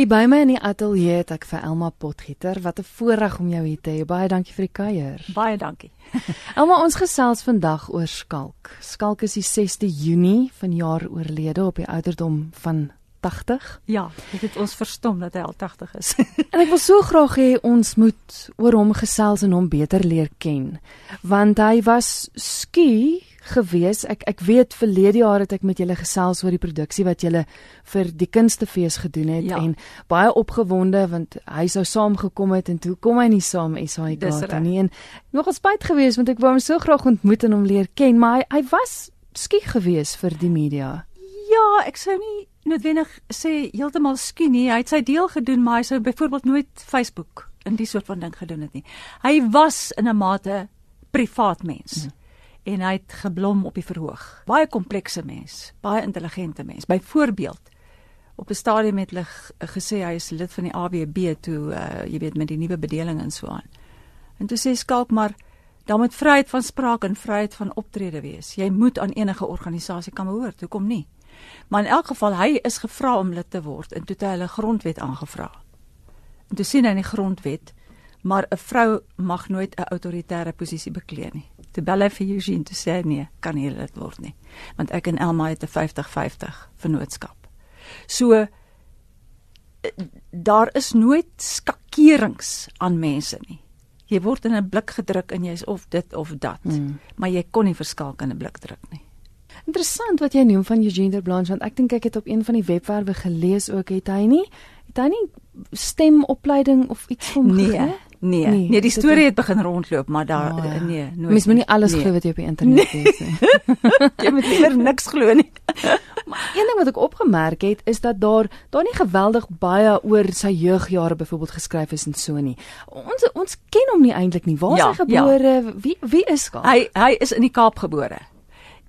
Hier by my in die ateljee het ek vir Elma Potgieter. Wat 'n voorreg om jou hier te hê. Baie dankie vir die kuier. Baie dankie. Elma, ons gesels vandag oor Skalk. Skalk is die 6de Junie vanjaar oorlede op die ouderdom van 80. Ja, dit het ons verstom dat hy al 80 is. en ek wil so graag hê ons moet oor hom gesels en hom beter leer ken. Want hy was skie gewees. Ek ek weet verlede jaar het ek met julle gesels oor die produksie wat julle vir die kunstefees gedoen het Ja. en baie opgewonde want hy sou saamgekom het en toe kom hy nie saam SAIK Dis toe nie en nogal spyt gewees want ek wou hom so graag ontmoet en hom leer ken, maar hy, hy was skiek gewees vir die media. ja, ek sou nie noodwendig sê heeltemal skien nie. Hy het sy deel gedoen, maar hy sou byvoorbeeld nooit Facebook in die soort van ding gedoen het nie. Hy was in 'n mate privaat mens. Hmm. En hy het geblom op die verhoog. Baie komplekse mens, baie intelligente mens. Byvoorbeeld op 'n stadium het hulle gesê hy is lid van die AWB toe uh, jy weet met die nuwe bedeling en so aan. En toe sê Skalk maar daar moet vryheid van spraak en vryheid van optrede wees. Jy moet aan enige organisasie kan behoort. Hoekom nie? Maar in elk geval hy is gevra om lid te word en toe het hy hulle grondwet aangevra. En toe sien hy in die grondwet maar 'n vrou mag nooit 'n autoritaire posisie beklee nie. Toe bel hy vir Eugene toe sê hy nee, kan nie lid word nie, want ek en Elma het 'n 50-50 vennootskap. So eh, daar is nooit skakerings aan mense nie. Jy word in 'n blik gedruk en jy's of dit of dat, Hmm. maar jy kon nie verskalk in 'n blik druk nie. Interessant wat jy noem van Eugene de Blanche want ek dink ek het op een van die webwerwe gelees ook het hy nie het hy nie stemopleiding of iets van Nee, gegee? Nee, Nee, nee, nee die storie het begin rondloop, maar daar Oh, ja. nee, nooit. Mens moet nie alles nee. glo wat jy op die internet lees nie. Jy moet liewer niks glo nie. Maar een ding wat ek opgemerk het is dat daar daar nie geweldig baie oor sy jeugjare byvoorbeeld geskryf is en so nie. Ons ons ken hom nie eintlik nie. Waar is Ja, hy gebore? Wie wie is hy? Hy hy is in die Kaap gebore.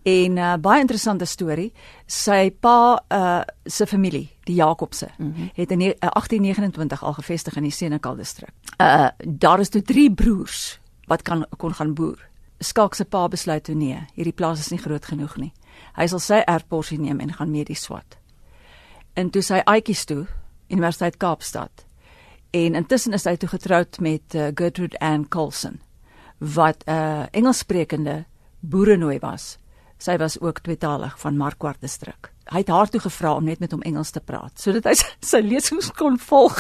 En uh, baie interessante storie. Sy pa uh se familie, die Jakobse, mm -hmm. het in die- uh, 1829 al gevestig in die Senekal distrik. Uh daar is toe drie broers wat kan kon gaan boer. Skalk se pa besluit toe nee, hierdie plaas is nie groot genoeg nie. Hy sal sy erfporsie neem en gaan medies swat. En toe sy uitjies toe Universiteit Kaapstad. En intussen is hy toe getroud met uh, Gertrude Ann Colson wat 'n uh, Engelssprekende boerenooi was. Sy was ook tweetalig van Markwart distrik. Hy het haar toe gevra om net met hom Engels te praat sodat hy sy, sy lesings kon volg.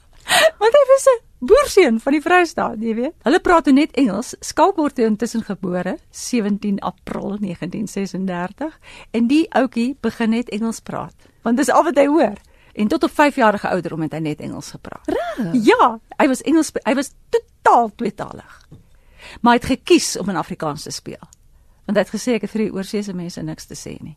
Want hy was 'n boerseun van die Vrystaat, jy weet. Hulle praat toe net Engels. Skalk word intussen gebore 17 April 1936 en die ouetjie begin net Engels praat. Want dis al wat hy hoor. En tot op 5 jarige ouderdom het hy net Engels gepraat. Regtig? Ja, hy was Engels hy was totaal tweetalig. Maar hy het gekies om in Afrikaans te speel. Want hy het gesê ek het vir die oorseese mense niks te sê nie.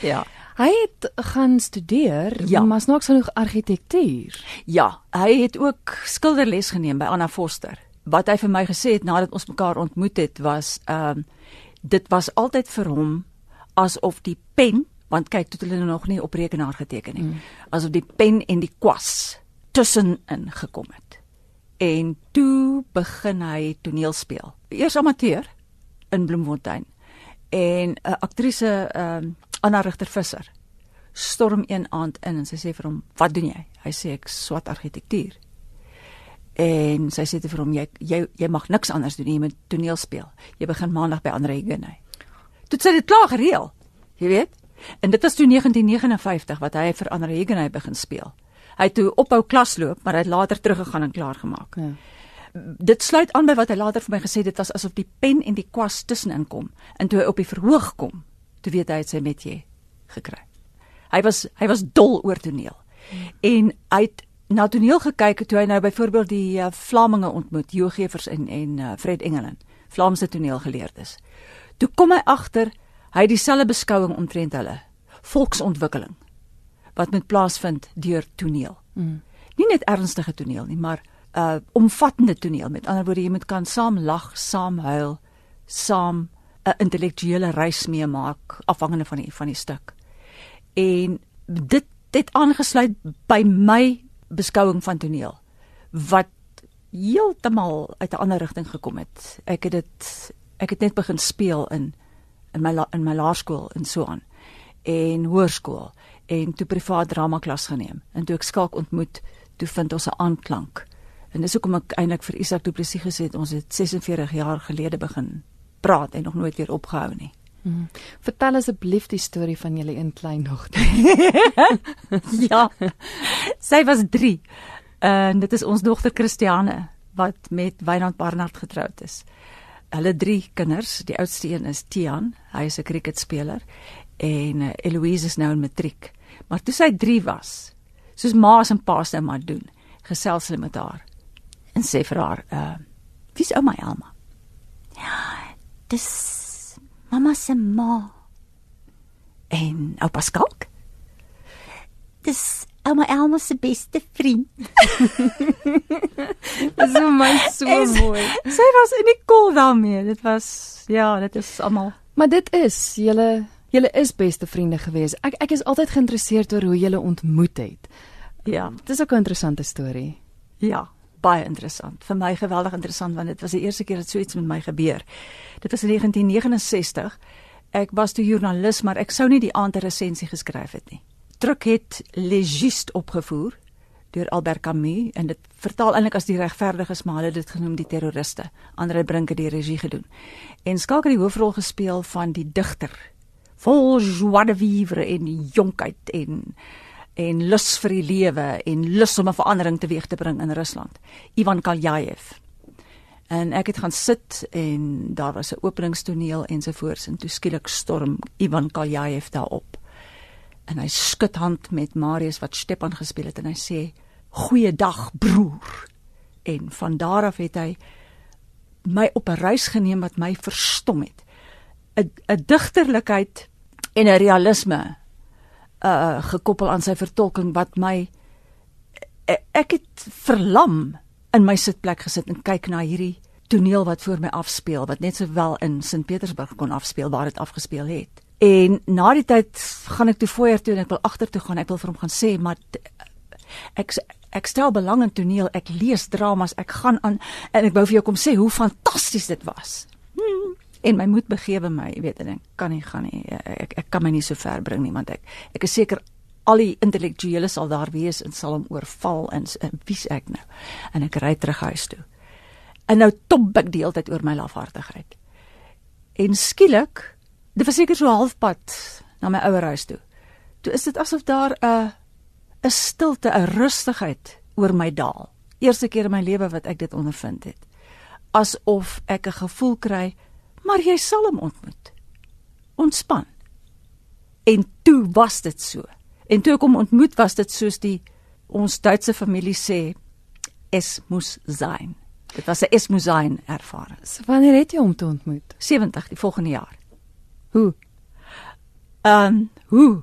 Ja. Hy het gaan studeer, Ja. maar snaaks genoeg argitektuur. Ja, hy het ook skilderles geneem by Anna Foster. Wat hy vir my gesê het nadat ons mekaar ontmoet het was ehm dit was altyd vir hom asof die pen, want kyk, toe het hulle nog nie op rekenaar geteken nie. Mm. Asof die pen en die kwas tussenin gekom het. En toe begin hy toneel speel. Eers amateur in Bloemfontein. En 'n aktrise ehm Anna Rigter Visser storm een aand in en sy sê vir hom, "Wat doen jy?" Hy sê ek swat argitektuur. En sy sê vir hom, "Jy jy jy mag niks anders doen nie, jy moet toneel speel. Jy begin maandag by Andre Huguenay." Toe sy dit klaar gereël. Jy weet? En dit was toe 1959 wat hy vir Andre Huguenay begin speel. Hy het toe ophou klasloop, maar hy het later teruggegaan en klaar gemaak. Ja. Dit sluit aan by wat hy later vir my gesê het, dit was asof die pen en die kwas tussenin kom. En toe hy op die verhoog kom, toe weet hy het sy metier gekry. Hy was hy was dol oor toneel. En hy het na toneel gekyk toe hy nou byvoorbeeld die uh, Vlaminge ontmoet, Jo Gevers en en uh, Fred Engeland, Vlaamse toneelgeleerdes. Toe kom hy agter hy het dieselfde beskouing omtrent hulle, volksontwikkeling wat moet plaasvind deur toneel. Mm. Nie net ernstige toneel nie, maar uh omvattende toneel. Met ander woorde, jy moet kan saam lag, saam huil, saam 'n intellektuele reis meemaak afhangende van die van die stuk. En dit het aangesluit by my beskouing van toneel wat heeltemal uit 'n ander rigting gekom het. Ek het dit ek het net begin speel in in my la, in my laerskool en so aan en hoërskool en toe privaat drama klas geneem. En toe ek Skalk ontmoet, toe vind ons 'n aanklank. En dis hoekom ek eintlik vir Isak Du Plessis gesê het ons het 46 jaar gelede begin praat en nog nooit weer opgehou nie. Hmm. Vertel asseblief die storie van julle een klein dogter. ja. Sy was 3. En dit is ons dogter Christiane wat met Wynand Barnard getroud is. Hulle drie kinders, die oudste een is Tian, hy is 'n cricketspeler en uh, Eloise is nou in matriek. Maar toe sy 3 was, soos ma's en pa's nou maar doen, gesels hulle met haar en sê vir haar, uh, "Wie's ouma Elma?" Ja, dis mamma se ma. En oupa Skalk? Dis ouma Elma se beste vriend. Dis vir my so Is- mooi. Sy was in die kol daarmee. Dit was ja, dit is almal Maar dit is julle julle is beste vriende gewees. Ek ek is altyd geïnteresseerd oor hoe julle ontmoet het. ja, Dit is ook 'n interessante storie. ja, baie interessant. Vir my geweldig interessant want dit was die eerste keer dat so iets met my gebeur. Dit was in 1969. Ek was toe joernalis, maar ek sou nie die aand 'n resensie geskryf het nie. Druk het Legiste opgevoer deur Albert Camus en dit vertaal eintlik as die regverdiges, maar hulle het dit genoem die terroriste. Andre Brink het die regie gedoen. En Skalk het die hoofrol gespeel van die digter. Vol joie de vivre en jonkheid en en lus vir die lewe en lus om 'n verandering teweeg te bring in Rusland. Ivan Kaljayev. En ek het gaan sit en daar was 'n openingstoneel ensovoorts en toe skielik storm Ivan Kaljayev daarop. En hy skud hand met Marius wat Stepan gespeel het en hy sê: "Goeiedag broer." En van daar af het hy my op 'n reis geneem wat my verstom het. 'n 'n digterlikheid en 'n realisme uh gekoppel aan sy vertolking wat my e- ek het verlam in my sitplek gesit en kyk na hierdie toneel wat voor my afspeel wat net sowel in Sint Petersburg kon afspeel waar dit afgespeel het. En na die tyd gaan ek toe voier toe en ek wil agtertoe gaan. Ek wil vir hom gaan sê maar ek ek stel belang in toneel. Ek lees dramas. Ek gaan aan en ek wou vir jou kom sê hoe fantasties dit was. En my moed begewe my, jy weet, en ek kan nie gaan nie. Ek ek kan my nie so ver bring nie want ek ek is seker al die intellektuele sal daar wees en sal hom oorval en, en wie's ek nou? En ek ry terug huis toe. En nou top ek die hele tyd oor my lafhartigheid. En skielik, dit was seker so halfpad na my ouer huis toe. Toe is dit asof daar 'n 'n stilte, 'n rustigheid oor my daal. Eerste keer in my lewe wat ek dit ondervind het. Asof ek 'n gevoel kry, maar jy sal hom ontmoet. Ontspan. En toe was dit so. En toe ek hom ontmoet, was dit soos die ons Duitse familie sê, es muss sein. Dit was 'n es muss sein ervaring. So wanneer het jy hom toe ontmoet? 70 die volgende jaar. Hoe? Ehm, um, hoe?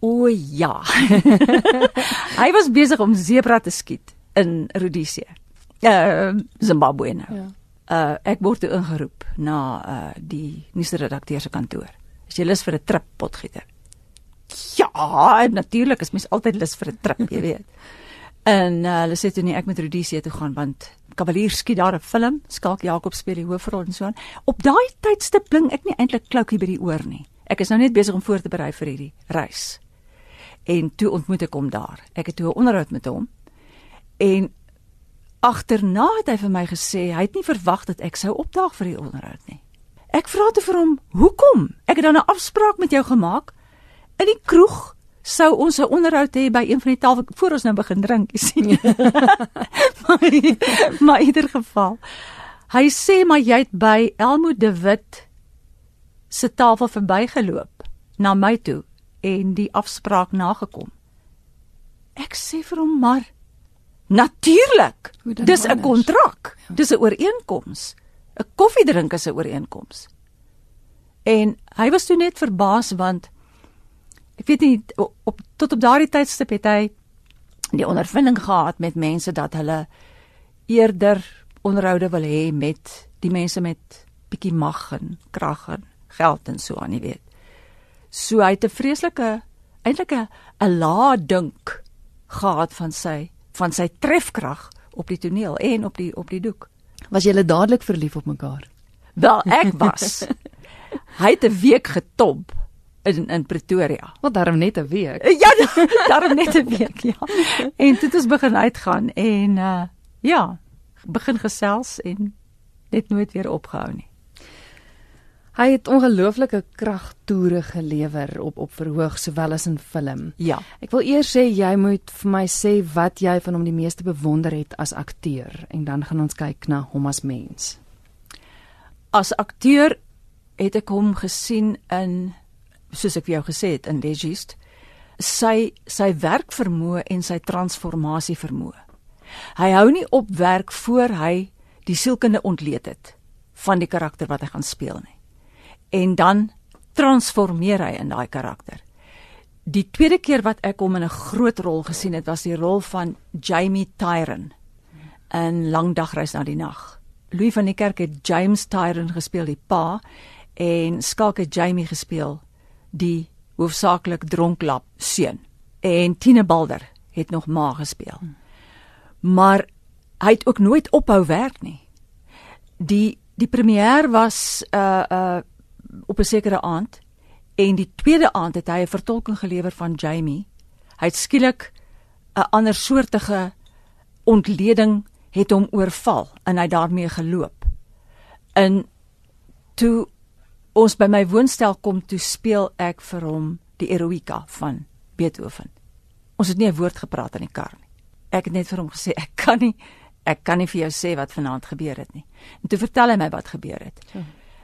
O ja. hy was besig om sebra te skiet in Rhodesië. Uh Zimbabwe nou. Ja. Uh ek word toe ingeroep na uh die nuusredakteur se kantoor. Is jy lus vir 'n trip potgieter? Ja, natuurlik is mens altyd lus vir 'n trip, jy weet. En uh, hulle sê toe nie ek met Rhodesië toe gaan want Kavalier skiet daar 'n film, Skalk Jakob speel die hoofrol en so aan. Op daai tydstip blink ek nie eintlik kloukie by die oor nie. Ek is nou net besig om voor te berei vir hierdie reis. En toe ontmoet ek hom daar. Ek het toe 'n onderhoud met hom. En agterna het hy vir my gesê hy het nie verwag dat ek sou opdaag vir die onderhoud nie. Ek vra toe vir hom, "Hoekom? Ek het dan 'n afspraak met jou gemaak in die kroeg." sou ons 'n onderhoud hê by een van die tafel voor ons nou begin drink, jy sien. maar, maar in ieder geval, hy sê maar jy het by Elmo de Wit se tafel verbygeloop na my toe en die afspraak nagekom. Ek sê vir hom maar natuurlik. Dis 'n kontrak. Dis 'n ooreenkoms. 'n Koffiedrink is 'n ooreenkoms. En hy was toe net verbaas want ek weet nie op tot op daardie tydstip het hy die ondervinding gehad met mense dat hulle eerder onderhoude wil hê met die mense met bietjie mag en krag en geld en so aan, jy weet. So hy het 'n vreeslike eintlik 'n 'n lae dink gehad van sy van sy trefkrag op die toneel en op die op die doek. Was julle dadelik verlief op mekaar? Wel, ek was. hy het 'n week getop in in Pretoria. Wat daarom net 'n week. Ja, daarom net 'n week, ja. En toe het ons begin uitgaan en uh ja, begin gesels en net nooit weer opgehou nie. Hy het ongelooflike kragtoere gelewer op op verhoog sowel as in film. Ja. Ek wil eers sê jy moet vir my sê wat jy van hom die meeste bewonder het as akteur en dan gaan ons kyk na hom as mens. As akteur het ek hom gesien in soos ek vir jou gesê het in Legist sy sy werkvermoë en sy transformasie vermoë. Hy hou nie op werk voor hy die sielkunde ontleed het van die karakter wat hy gaan speel nie. En dan transformeer hy in daai karakter. Die tweede keer wat ek hom in 'n groot rol gesien het, was die rol van Jamie Tyron in Lang dagreis na die nag. Louis van die Kerk het James Tyron gespeel, die pa, en Skalk het Jamie gespeel, die hoofsaaklik dronklap seun. En Tine Balder het nog ma gespeel. Maar hy het ook nooit ophou werk nie. Die die premier was uh uh op 'n sekere aand en die tweede aand het hy 'n vertolking gelewer van Jamie. Hy het skielik 'n ander soortige ontleding het hom oorval en hy daarmee geloop. In toe ons by my woonstel kom toe speel ek vir hom die Eroica van Beethoven. Ons het nie 'n woord gepraat in die kar nie. Ek het net vir hom gesê ek kan nie ek kan nie vir jou sê wat vanaand gebeur het nie. En toe vertel hy my wat gebeur het. So.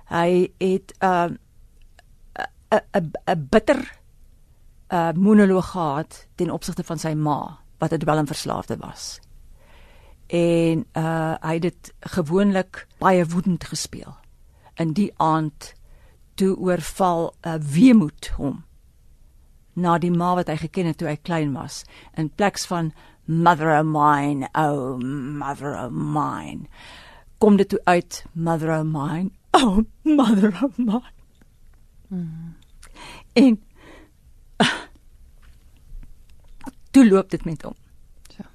Hy het 'n uh, 'n 'n bitter uh monoloog gehad ten opsigte van sy ma wat 'n dwelmverslaafde was. En uh hy het dit gewoonlik baie woedend gespeel. In die aand toe oorval 'n uh, weemoed hom na die ma wat hy geken het toe hy klein was in plek van mother of mine oh mother of mine kom dit toe uit mother of mine oh mother of mine mm. en uh, toe loop dit met hom so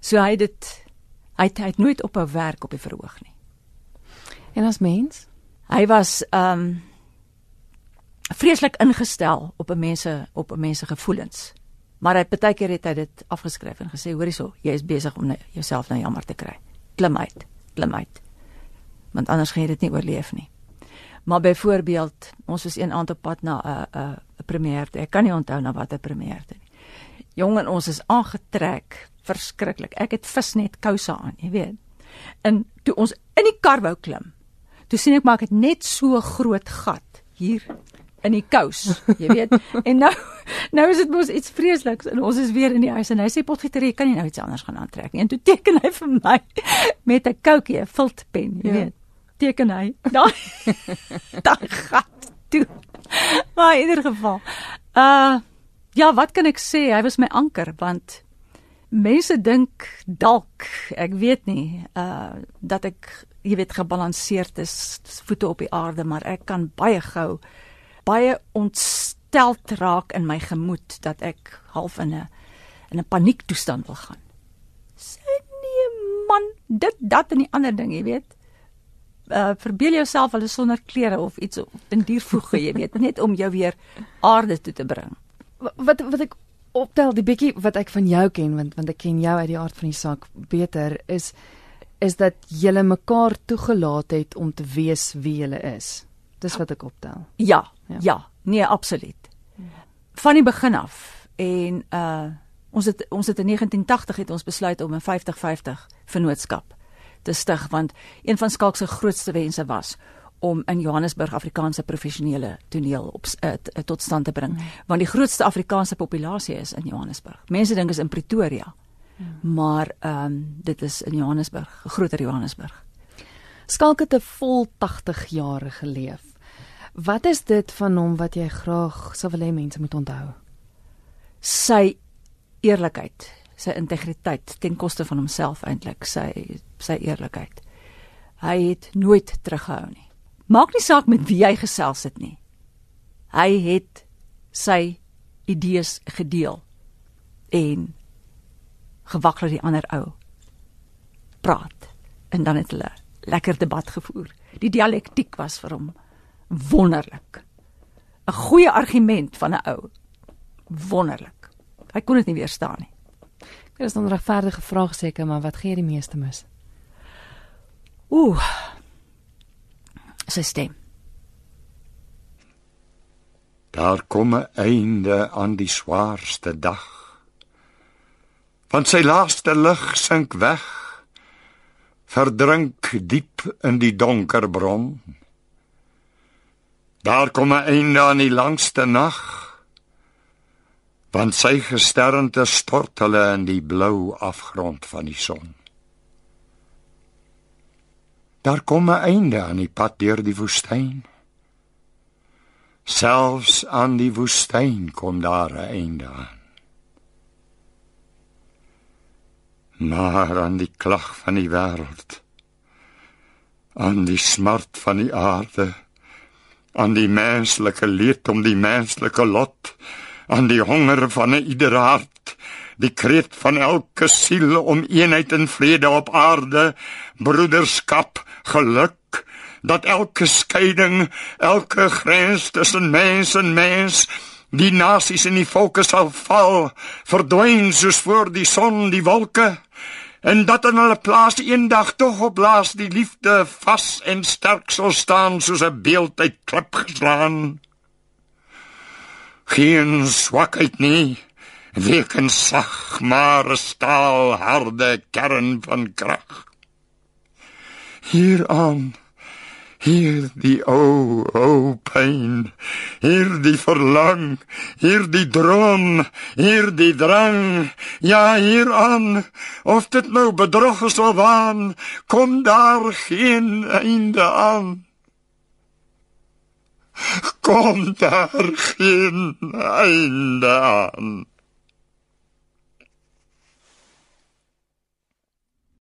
so hy dit hy het, hy het nooit ophou werk op die verhoog nie en as mens hy was um vreeslik ingestel op 'n mense op 'n mense gevoelens. Maar hy het baie keer het hy dit afgeskryf en gesê hoorie so, jy is besig om jouself nou jammer te kry. Klim uit, klim uit. Want anders gaan jy dit nie oorleef nie. Maar byvoorbeeld, ons was een aand op pad na 'n 'n 'n premier. Ek kan nie onthou na watter premier nie. Jong en ons is aangetrek, verskriklik. Ek het visnet kouse aan, jy weet. En toe ons in die kar wou klim, toe sien ek maar ek het net so groot gat hier in die kous, jy weet. en nou nou is dit mos iets vreesliks en ons is weer in die huis en hy sê potgieter, jy kan nie nou iets anders gaan aantrek nie. En toe teken hy vir my met 'n koukie, 'n viltpen, jy ja. weet. Teken hy. Daai daai gat toe. Maar in ieder geval. Uh ja, wat kan ek sê? Hy was my anker want mense dink dalk, ek weet nie, uh dat ek jy weet gebalanseerd is, voete op die aarde, maar ek kan baie gou baie ontsteld raak in my gemoed dat ek half in 'n in 'n paniektoestand wil gaan. Sê nee man, dit dat en die ander ding, jy weet. Uh verbeel jouself hulle sonder klere of iets in diervoege, jy weet, net om jou weer aarde toe te bring. Wat wat ek optel die bietjie wat ek van jou ken want want ek ken jou uit die aard van die saak beter is is dat julle mekaar toegelaat het om te wees wie julle is. Dis wat ek optel. Ja, ja, ja nee, absoluut. Van die begin af en uh ons het ons het in 1980 het ons besluit om 'n 50-50 vennootskap te stig want een van Skalk se grootste wense was om in Johannesburg Afrikaanse professionele toneel op uh, tot stand te bring mm. want die grootste Afrikaanse populasie is in Johannesburg. Mense dink is in Pretoria. Mm. Maar ehm um, dit is in Johannesburg, groter Johannesburg. Skalk het 'n vol 80 jaar geleef. Wat is dit van hom wat jy graag sou wil hê mense moet onthou? Sy eerlikheid, sy integriteit ten koste van homself eintlik, sy sy eerlikheid. Hy het nooit teruggehou nie. Maak nie saak met wie hy gesels het nie. Hy het sy idees gedeel en gewakkel die ander ou praat en dan het hulle lekker debat gevoer. Die dialektiek was vir hom wonderlik. 'n goeie argument van 'n ou. Wonderlik. Hy kon dit nie weerstaan nie. Dit is 'n regverdige vraag seker, maar wat gee die meeste mis? Ooh. Sy stem. Daar kom 'n einde aan die swaarste dag. Want sy laaste lig sink weg. Verdrink diep in die donker bron. Daar kom 'n einde aan die langste nag. Want sy gesternte stort hulle in die blou afgrond van die son. Daar kom 'n einde aan die pad deur die woestyn. Selfs aan die woestyn kom daar 'n einde aan. Maar aan die klag van die wêreld, aan die smart van die aarde, aan die menslike leed om die menslike lot, aan die honger van 'n ieder hart, die kreet van elke siel om eenheid en vrede op aarde, broederskap, geluk, dat elke skeiding, elke grens tussen mens en mens Die nasies en die volke sal val, verdwyn soos voor die son die wolke, en dat in hulle plaas eendag tog op laas die liefde vas en sterk sal staan soos 'n beeld uit klip geslaan. Geen swakheid nie, week en sag, maar staal harde kern van krag. Hieraan Hier die o, o pyn, hier die verlang, hier die droom, hier die drang, ja hier aan, of dit nou bedrog is of waan, kom daar geen einde aan. Kom daar geen einde aan.